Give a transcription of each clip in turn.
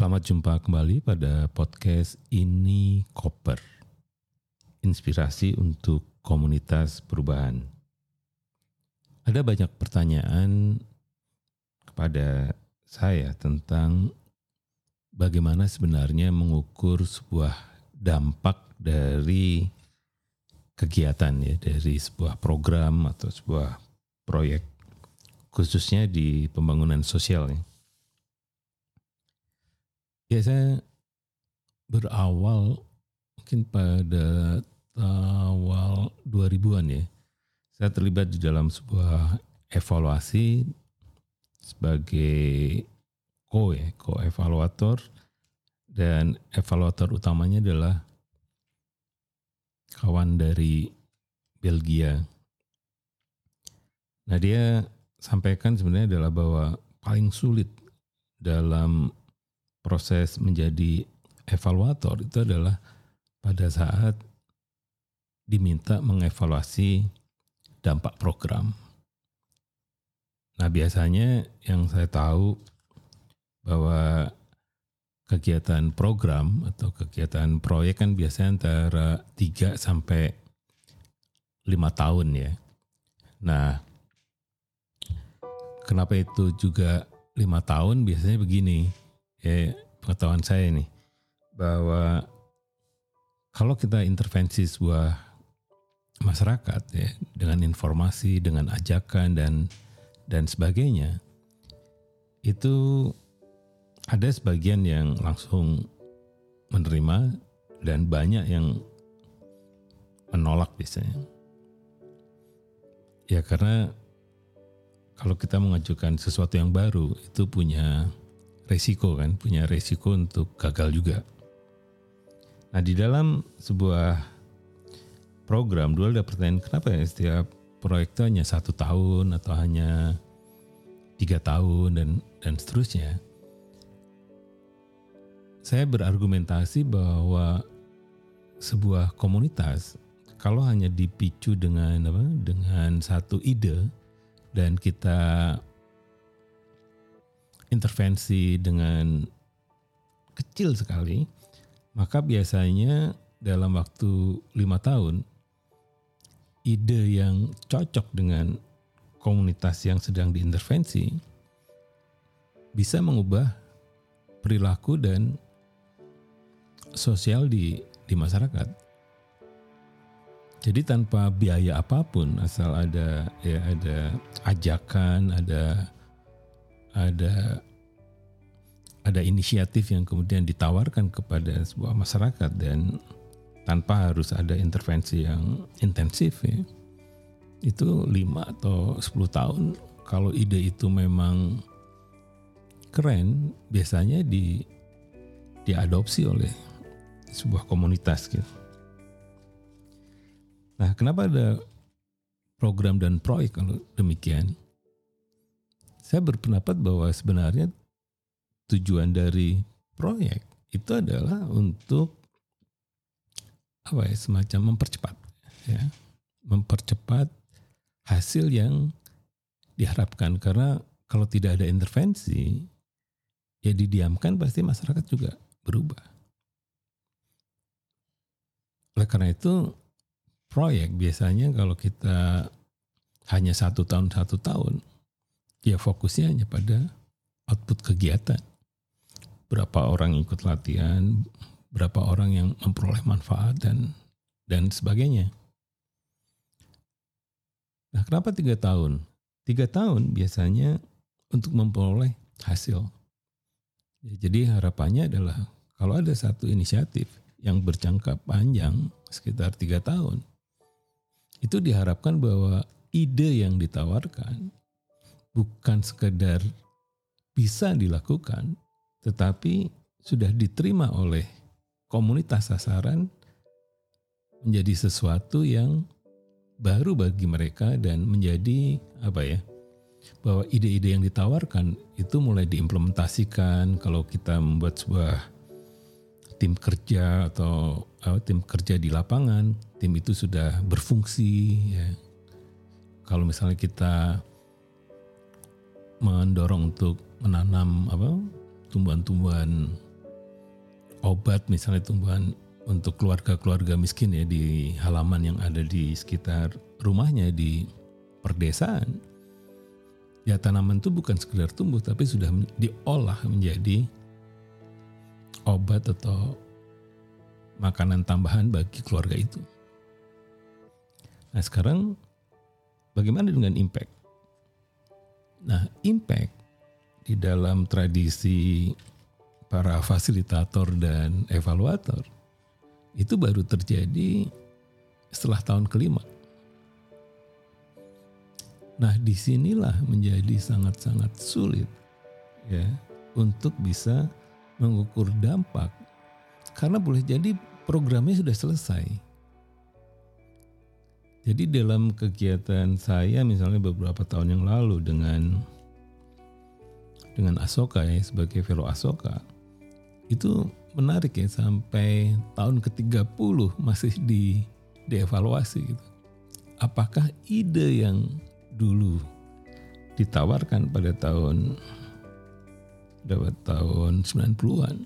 Selamat jumpa kembali pada podcast ini Koper. Inspirasi untuk komunitas perubahan. Ada banyak pertanyaan kepada saya tentang bagaimana sebenarnya mengukur sebuah dampak dari kegiatan ya dari sebuah program atau sebuah proyek khususnya di pembangunan sosial ya. Ya saya berawal mungkin pada awal 2000-an ya. Saya terlibat di dalam sebuah evaluasi sebagai co ya, co-evaluator dan evaluator utamanya adalah kawan dari Belgia. Nah dia sampaikan sebenarnya adalah bahwa paling sulit dalam proses menjadi evaluator itu adalah pada saat diminta mengevaluasi dampak program. Nah biasanya yang saya tahu bahwa kegiatan program atau kegiatan proyek kan biasanya antara 3 sampai 5 tahun ya. Nah kenapa itu juga lima tahun biasanya begini ya pengetahuan saya nih bahwa kalau kita intervensi sebuah masyarakat ya dengan informasi, dengan ajakan dan dan sebagainya itu ada sebagian yang langsung menerima dan banyak yang menolak biasanya. Ya karena kalau kita mengajukan sesuatu yang baru itu punya resiko kan, punya resiko untuk gagal juga. Nah di dalam sebuah program dulu ada pertanyaan kenapa ya setiap proyek itu hanya satu tahun atau hanya tiga tahun dan dan seterusnya. Saya berargumentasi bahwa sebuah komunitas kalau hanya dipicu dengan apa dengan satu ide dan kita intervensi dengan kecil sekali, maka biasanya dalam waktu lima tahun ide yang cocok dengan komunitas yang sedang diintervensi bisa mengubah perilaku dan sosial di di masyarakat. Jadi tanpa biaya apa pun asal ada ya ada ajakan, ada ada ada inisiatif yang kemudian ditawarkan kepada sebuah masyarakat dan tanpa harus ada intervensi yang intensif ya. Itu 5 atau 10 tahun kalau ide itu memang keren biasanya di diadopsi oleh sebuah komunitas gitu. Nah, kenapa ada program dan proyek kalau demikian? Saya berpendapat bahwa sebenarnya tujuan dari proyek itu adalah untuk apa ya semacam mempercepat ya. Mempercepat hasil yang diharapkan. Karena kalau tidak ada intervensi ya didiamkan pasti masyarakat juga berubah. Oleh karena itu proyek biasanya kalau kita hanya satu tahun satu tahun ya fokusnya hanya pada output kegiatan. Berapa orang ikut latihan, berapa orang yang memperoleh manfaat dan dan sebagainya. Nah, kenapa tiga tahun? Tiga tahun biasanya untuk memperoleh hasil. Ya, jadi harapannya adalah kalau ada satu inisiatif yang berjangka panjang sekitar tiga tahun, itu diharapkan bahwa ide yang ditawarkan bukan sekedar bisa dilakukan, tetapi sudah diterima oleh komunitas sasaran menjadi sesuatu yang baru bagi mereka dan menjadi apa ya bahwa ide-ide yang ditawarkan itu mulai diimplementasikan. Kalau kita membuat sebuah tim kerja atau uh, tim kerja di lapangan tim itu sudah berfungsi ya. Kalau misalnya kita mendorong untuk menanam apa tumbuhan-tumbuhan obat misalnya tumbuhan untuk keluarga-keluarga miskin ya di halaman yang ada di sekitar rumahnya di perdesaan ya tanaman itu bukan sekedar tumbuh tapi sudah diolah menjadi obat atau makanan tambahan bagi keluarga itu. Nah sekarang bagaimana dengan impact? Nah impact di dalam tradisi para fasilitator dan evaluator itu baru terjadi setelah tahun kelima. Nah, di sinilah menjadi sangat-sangat sulit ya untuk bisa mengukur dampak karena boleh jadi programnya sudah selesai. Jadi dalam kegiatan saya misalnya beberapa tahun yang lalu dengan dengan Asoka ya sebagai fellow Asoka itu menarik ya sampai tahun ke-30 masih di dievaluasi gitu. Apakah ide yang dulu ditawarkan pada tahun dapat tahun 90-an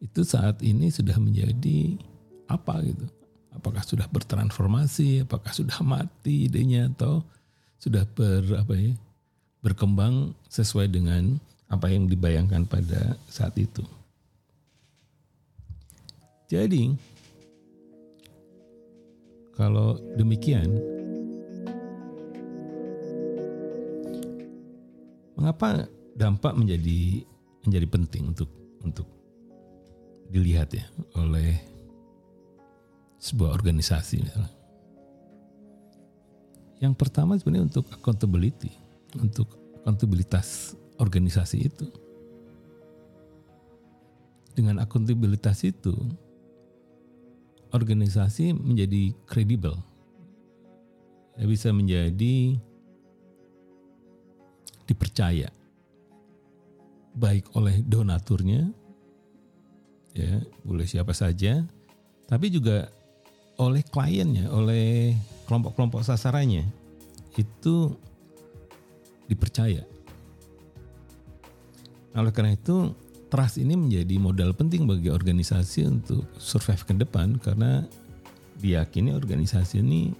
itu saat ini sudah menjadi apa gitu. Apakah sudah bertransformasi, apakah sudah mati idenya atau sudah ber apa ya berkembang sesuai dengan apa yang dibayangkan pada saat itu. Jadi kalau demikian Mengapa dampak menjadi menjadi penting untuk untuk dilihat ya oleh sebuah organisasi misalnya. Yang pertama sebenarnya untuk accountability, untuk akuntabilitas organisasi itu. Dengan akuntabilitas itu, organisasi menjadi kredibel. Ya, bisa menjadi dipercaya baik oleh donaturnya ya boleh siapa saja tapi juga oleh kliennya oleh kelompok-kelompok sasarannya itu dipercaya oleh karena itu trust ini menjadi modal penting bagi organisasi untuk survive ke depan karena diyakini organisasi ini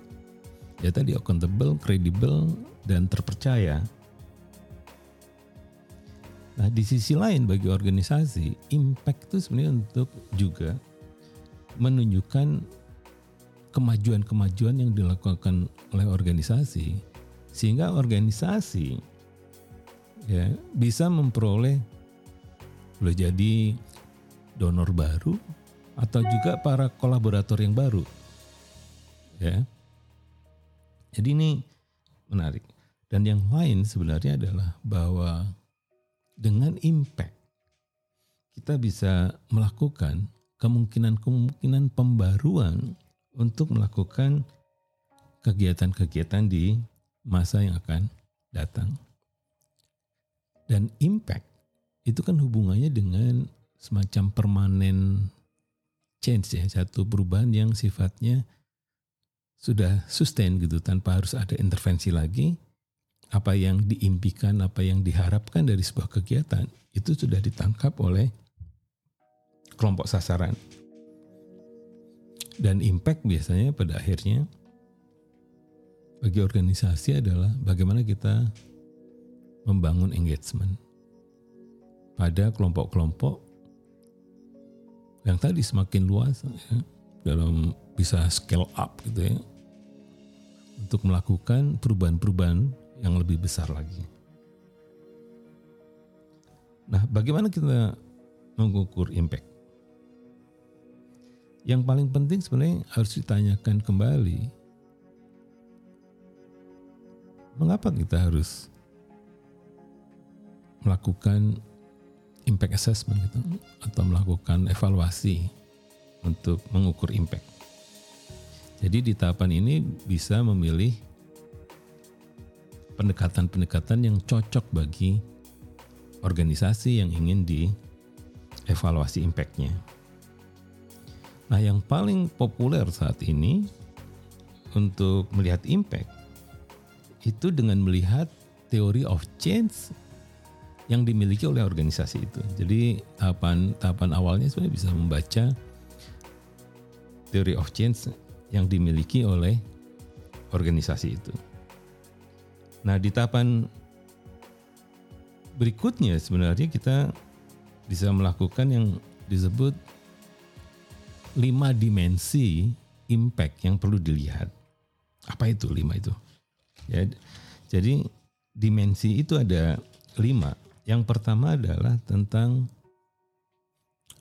ya tadi accountable, credible dan terpercaya. Nah di sisi lain bagi organisasi, impact itu sebenarnya untuk juga menunjukkan kemajuan-kemajuan yang dilakukan oleh organisasi sehingga organisasi ya bisa memperoleh boleh jadi donor baru atau juga para kolaborator yang baru ya. Jadi ini menarik. Dan yang lain sebenarnya adalah bahwa dengan impact kita bisa melakukan kemungkinan-kemungkinan pembaruan untuk melakukan kegiatan-kegiatan di masa yang akan datang. Dan impact itu kan hubungannya dengan semacam permanen change ya, satu perubahan yang sifatnya sudah sustain gitu tanpa harus ada intervensi lagi apa yang diimpikan, apa yang diharapkan dari sebuah kegiatan itu sudah ditangkap oleh kelompok sasaran. Dan impact biasanya pada akhirnya bagi organisasi adalah bagaimana kita membangun engagement pada kelompok-kelompok yang tadi semakin luas ya, dalam bisa scale up gitu ya untuk melakukan perubahan-perubahan yang lebih besar lagi. Nah, bagaimana kita mengukur impact? Yang paling penting sebenarnya harus ditanyakan kembali. Mengapa kita harus melakukan impact assessment gitu atau melakukan evaluasi untuk mengukur impact. Jadi di tahapan ini bisa memilih pendekatan-pendekatan yang cocok bagi organisasi yang ingin dievaluasi impact-nya. Nah, yang paling populer saat ini untuk melihat impact itu dengan melihat teori of change yang dimiliki oleh organisasi itu. Jadi tahapan tahapan awalnya sebenarnya bisa membaca theory of change yang dimiliki oleh organisasi itu. Nah, di tahapan berikutnya sebenarnya kita bisa melakukan yang disebut lima dimensi impact yang perlu dilihat. Apa itu lima itu? Ya, jadi dimensi itu ada lima. Yang pertama adalah tentang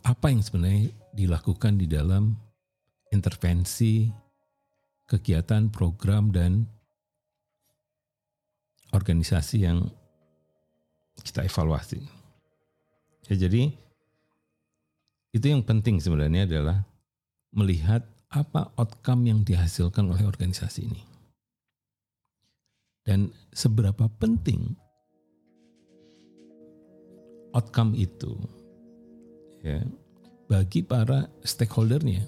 apa yang sebenarnya dilakukan di dalam intervensi kegiatan, program, dan organisasi yang kita evaluasi. Ya, jadi itu yang penting sebenarnya adalah melihat apa outcome yang dihasilkan oleh organisasi ini. Dan seberapa penting outcome itu ya bagi para stakeholdernya.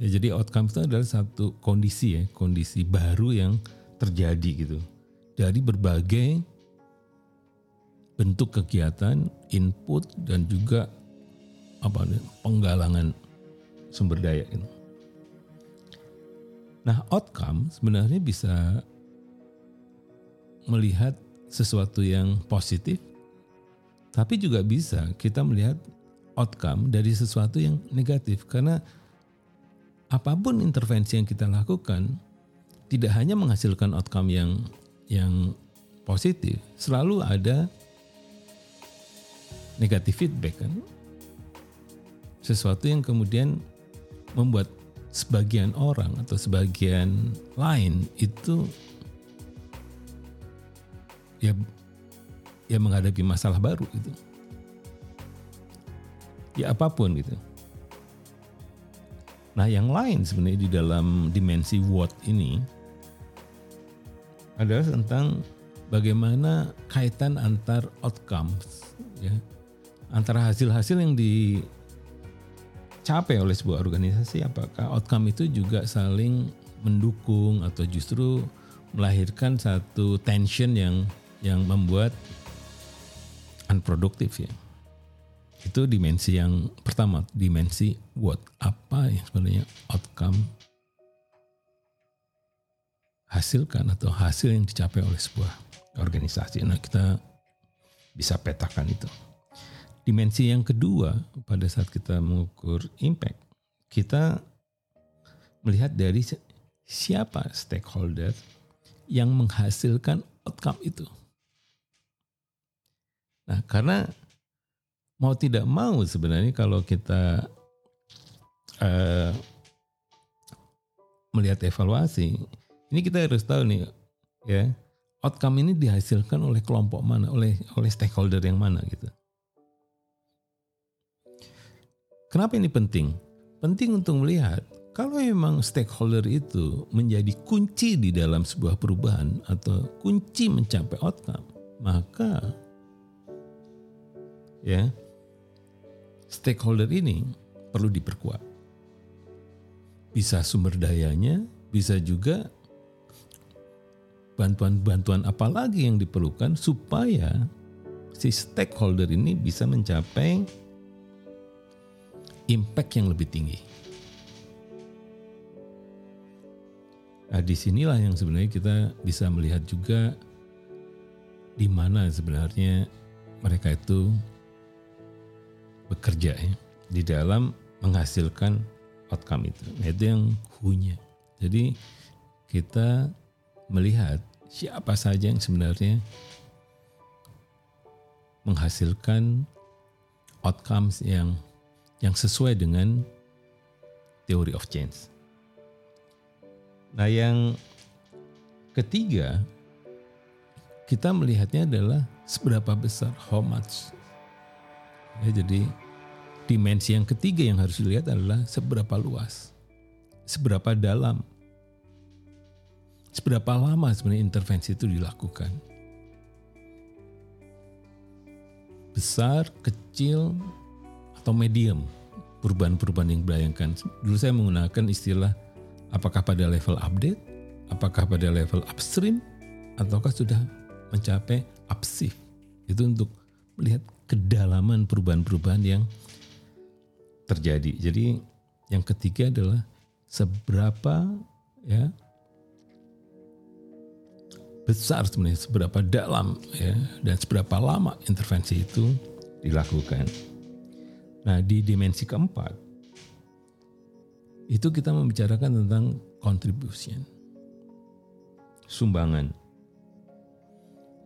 Ya, jadi outcome itu adalah satu kondisi ya, kondisi baru yang terjadi gitu. Dari berbagai bentuk kegiatan, input dan juga apa penggalangan sumber daya itu. Nah, outcome sebenarnya bisa melihat sesuatu yang positif, tapi juga bisa kita melihat outcome dari sesuatu yang negatif karena apa pun intervensi yang kita lakukan tidak hanya menghasilkan outcome yang yang positif, selalu ada negatif feedback kan. Sesuatu yang kemudian membuat sebagian orang atau sebagian lain itu ya ya menghadapi masalah baru gitu. Ya apa pun gitu. Nah, yang lain sebenarnya di dalam dimensi what ini adalah tentang bagaimana kaitan antar outcomes ya antara hasil-hasil yang di dicapai oleh sebuah organisasi apakah outcome itu juga saling mendukung atau justru melahirkan satu tension yang yang membuat unproduktif ya. Itu dimensi yang pertama, dimensi what apa yang sebenarnya outcome hasilkan atau hasil yang dicapai oleh sebuah organisasi. Nah, kita bisa petakan itu. Dimensi yang kedua pada saat kita mengukur impact, kita melihat dari siapa stakeholder yang menghasilkan outcome itu. Nah, karena mau tidak mau sebenarnya kalau kita uh, melihat evaluasi, ini kita harus tahu nih ya, outcome ini dihasilkan oleh kelompok mana, oleh oleh stakeholder yang mana gitu. Kenapa ini penting? Penting untuk melihat kalau memang stakeholder itu menjadi kunci di dalam sebuah perubahan atau kunci mencapai outcome, maka ya stakeholder ini perlu diperkuat. Bisa sumber dayanya, bisa juga bantuan-bantuan apa lagi yang diperlukan supaya si stakeholder ini bisa mencapai impact yang lebih tinggi. Nah, di sinilah yang sebenarnya kita bisa melihat juga di mana sebenarnya mereka itu bekerja ya di dalam menghasilkan outcome itu. Nah, itu yang hunya. Jadi kita melihat siapa saja yang sebenarnya menghasilkan outcomes yang yang sesuai dengan teori of change. Nah, yang ketiga, kita melihatnya adalah seberapa besar, how much. Ya, jadi dimensi yang ketiga yang harus dilihat adalah seberapa luas, seberapa dalam, seberapa lama sebenarnya intervensi itu dilakukan. Besar, kecil, atau medium perubahan-perubahan yang dibayangkan. Dulu saya menggunakan istilah apakah pada level update, apakah pada level upstream, ataukah sudah mencapai upshift. Itu untuk melihat kedalaman perubahan-perubahan yang terjadi. Jadi yang ketiga adalah seberapa ya besar sebenarnya seberapa dalam ya dan seberapa lama intervensi itu dilakukan. Nah, di dimensi keempat itu kita membicarakan tentang contribution. Sumbangan.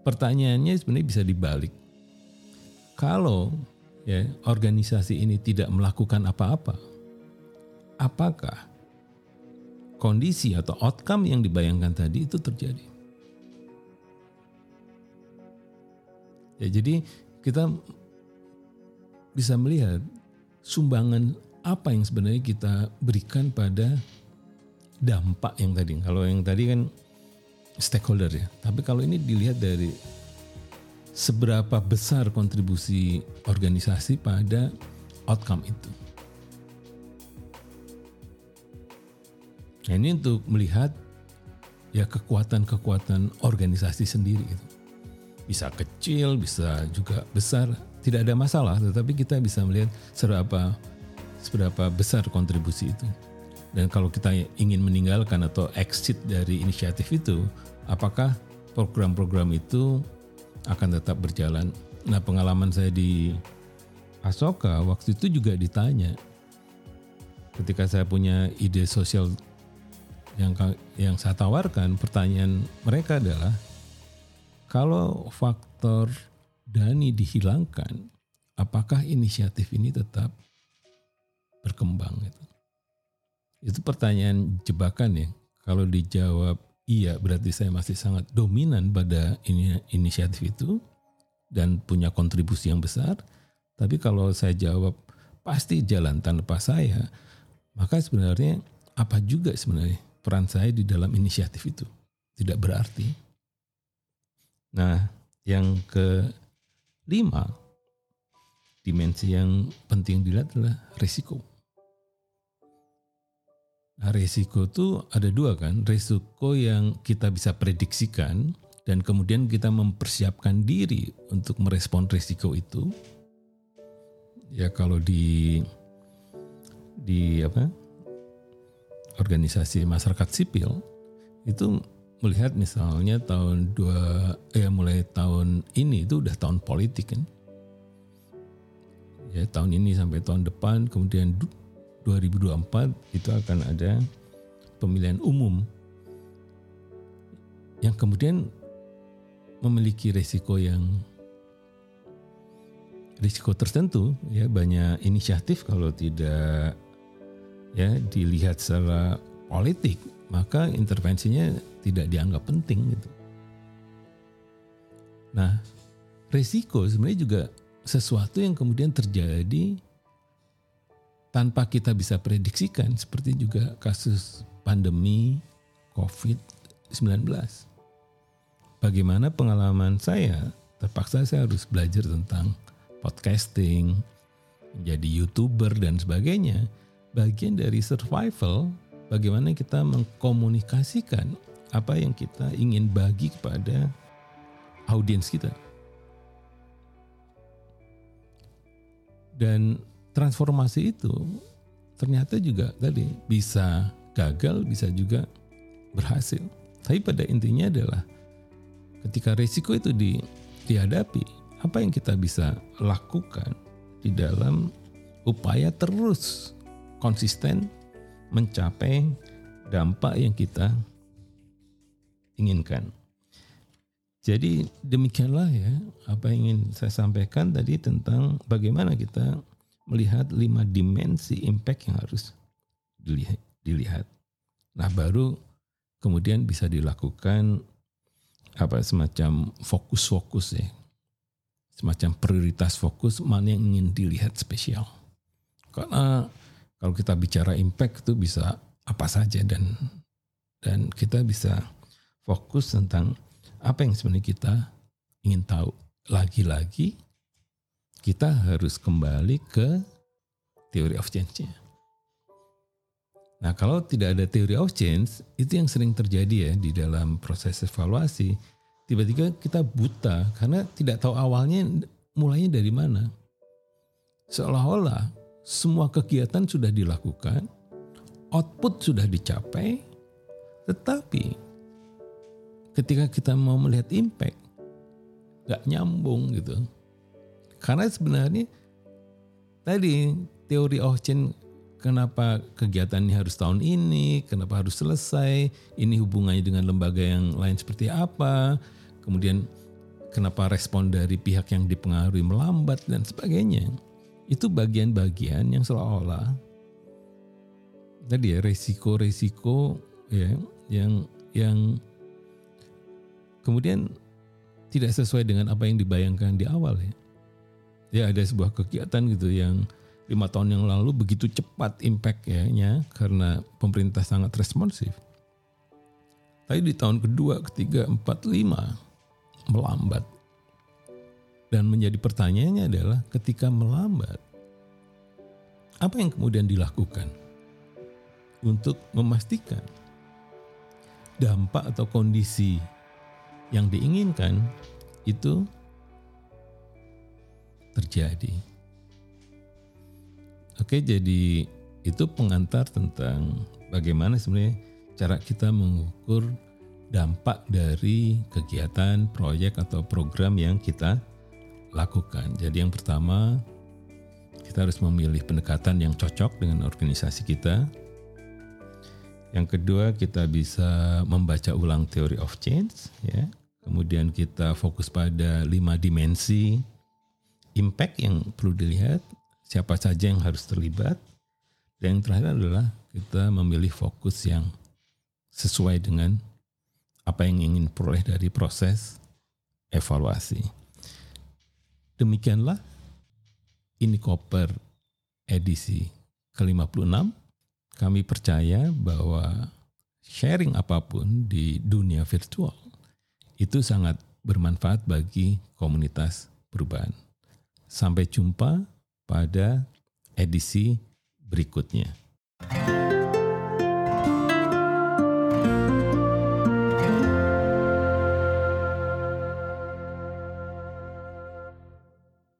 Pertanyaannya sebenarnya bisa dibalik. Kalau ya organisasi ini tidak melakukan apa-apa, apakah kondisi atau outcome yang dibayangkan tadi itu terjadi? Ya, jadi kita bisa melihat sumbangan apa yang sebenarnya kita berikan pada dampak yang tadi. Kalau yang tadi kan stakeholder ya. Tapi kalau ini dilihat dari seberapa besar kontribusi organisasi pada outcome itu. Nah ini untuk melihat ya kekuatan-kekuatan organisasi sendiri itu. Bisa kecil, bisa juga besar, tidak ada masalah. Tetapi kita bisa melihat seberapa seberapa besar kontribusi itu. Dan kalau kita ingin meninggalkan atau exit dari inisiatif itu, apakah program-program itu akan tetap berjalan? Nah, pengalaman saya di Asoka waktu itu juga ditanya. Ketika saya punya ide sosial yang yang saya tawarkan, pertanyaan mereka adalah kalau faktor Dani dihilangkan, apakah inisiatif ini tetap berkembang? Gitu? Itu pertanyaan jebakan ya. Kalau dijawab iya berarti saya masih sangat dominan pada ini, inisiatif itu dan punya kontribusi yang besar. Tapi kalau saya jawab pasti jalan tanpa saya, maka sebenarnya apa juga sebenarnya peran saya di dalam inisiatif itu? Tidak berarti. Nah, yang kelima, dimensi yang penting dilihat adalah risiko. Nah, resiko itu ada dua kan, resiko yang kita bisa prediksikan dan kemudian kita mempersiapkan diri untuk merespon resiko itu. Ya kalau di di apa organisasi masyarakat sipil itu melihat misalnya tahun dua ya mulai tahun ini itu udah tahun politik kan? Ya tahun ini sampai tahun depan kemudian 2024 itu akan ada pemilihan umum. Yang kemudian memiliki resiko yang risiko tertentu ya banyak inisiatif kalau tidak ya dilihat secara politik maka intervensinya tidak dianggap penting gitu. Nah, risiko sebenarnya juga sesuatu yang kemudian terjadi tanpa kita bisa prediksikan seperti juga kasus pandemi COVID-19. Bagaimana pengalaman saya terpaksa saya harus belajar tentang podcasting, menjadi YouTuber dan sebagainya. Bagian dari survival bagaimana kita mengkomunikasikan apa yang kita ingin bagi kepada audiens kita. Dan transformasi itu ternyata juga tadi bisa gagal, bisa juga berhasil. Tapi pada intinya adalah ketika risiko itu di, dihadapi, apa yang kita bisa lakukan di dalam upaya terus konsisten mencapai dampak yang kita inginkan. Jadi demikianlah ya apa yang ingin saya sampaikan tadi tentang bagaimana kita melihat lima dimensi impact yang harus dilihat. dilihat. Nah baru kemudian bisa dilakukan apa semacam fokus-fokus ya, semacam prioritas fokus mana yang ingin dilihat spesial. Karena kalau kita bicara impact itu bisa apa saja dan dan kita bisa fokus tentang apa yang sebenarnya kita ingin tahu. Lagi-lagi kita harus kembali ke teori of change-nya. Nah, kalau tidak ada teori of change, itu yang sering terjadi ya di dalam proses evaluasi. tiba-tiba kita buta karena tidak tahu awalnya mulainya dari mana. Seolah-olah semua kegiatan sudah dilakukan, output sudah dicapai, tetapi ketika kita mau melihat impact, gak nyambung gitu. Karena sebenarnya tadi teori Ohchen kenapa kegiatan ini harus tahun ini, kenapa harus selesai, ini hubungannya dengan lembaga yang lain seperti apa, kemudian kenapa respon dari pihak yang dipengaruhi melambat dan sebagainya. Itu bagian-bagian yang seolah-olah tadi ya resiko-resiko ya yang yang kemudian tidak sesuai dengan apa yang dibayangkan di awal ya. Ya ada sebuah kegiatan gitu yang lima tahun yang lalu begitu cepat impactnya karena pemerintah sangat responsif. Tapi di tahun kedua, ketiga, empat, lima melambat. Dan menjadi pertanyaannya adalah ketika melambat, apa yang kemudian dilakukan untuk memastikan dampak atau kondisi yang diinginkan itu terjadi. Oke, jadi itu pengantar tentang bagaimana sebenarnya cara kita mengukur dampak dari kegiatan, proyek atau program yang kita lakukan. Jadi yang pertama kita harus memilih pendekatan yang cocok dengan organisasi kita. Yang kedua kita bisa membaca ulang teori of change ya. Kemudian kita fokus pada lima dimensi impact yang perlu dilihat siapa saja yang harus terlibat. Dan yang terakhir adalah kita memilih fokus yang sesuai dengan apa yang ingin peroleh dari proses evaluasi. Demikianlah ini koper edisi ke-56. Kami percaya bahwa sharing apa pun di dunia virtual itu sangat bermanfaat bagi komunitas perubahan. Sampai jumpa pada edisi berikutnya.